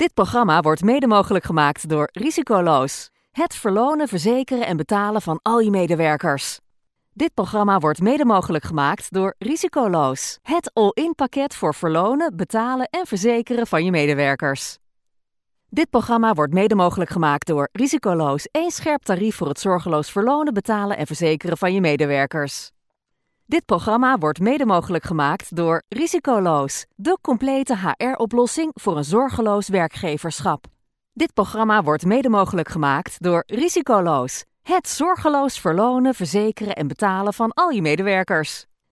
Dit programma wordt mede mogelijk gemaakt door Risicoloos. Het verlonen, verzekeren en betalen van al je medewerkers. Dit programma wordt mede mogelijk gemaakt door Risicoloos. Het all-in pakket voor verlonen, betalen en verzekeren van je medewerkers. Dit programma wordt mede mogelijk gemaakt door Risicoloos. Eén scherp tarief voor het zorgeloos verlonen, betalen en verzekeren van je medewerkers. Dit programma wordt mede mogelijk gemaakt door Risicoloos, de complete HR-oplossing voor een zorgeloos werkgeverschap. Dit programma wordt mede mogelijk gemaakt door Risicoloos, het zorgeloos verlonen, verzekeren en betalen van al je medewerkers.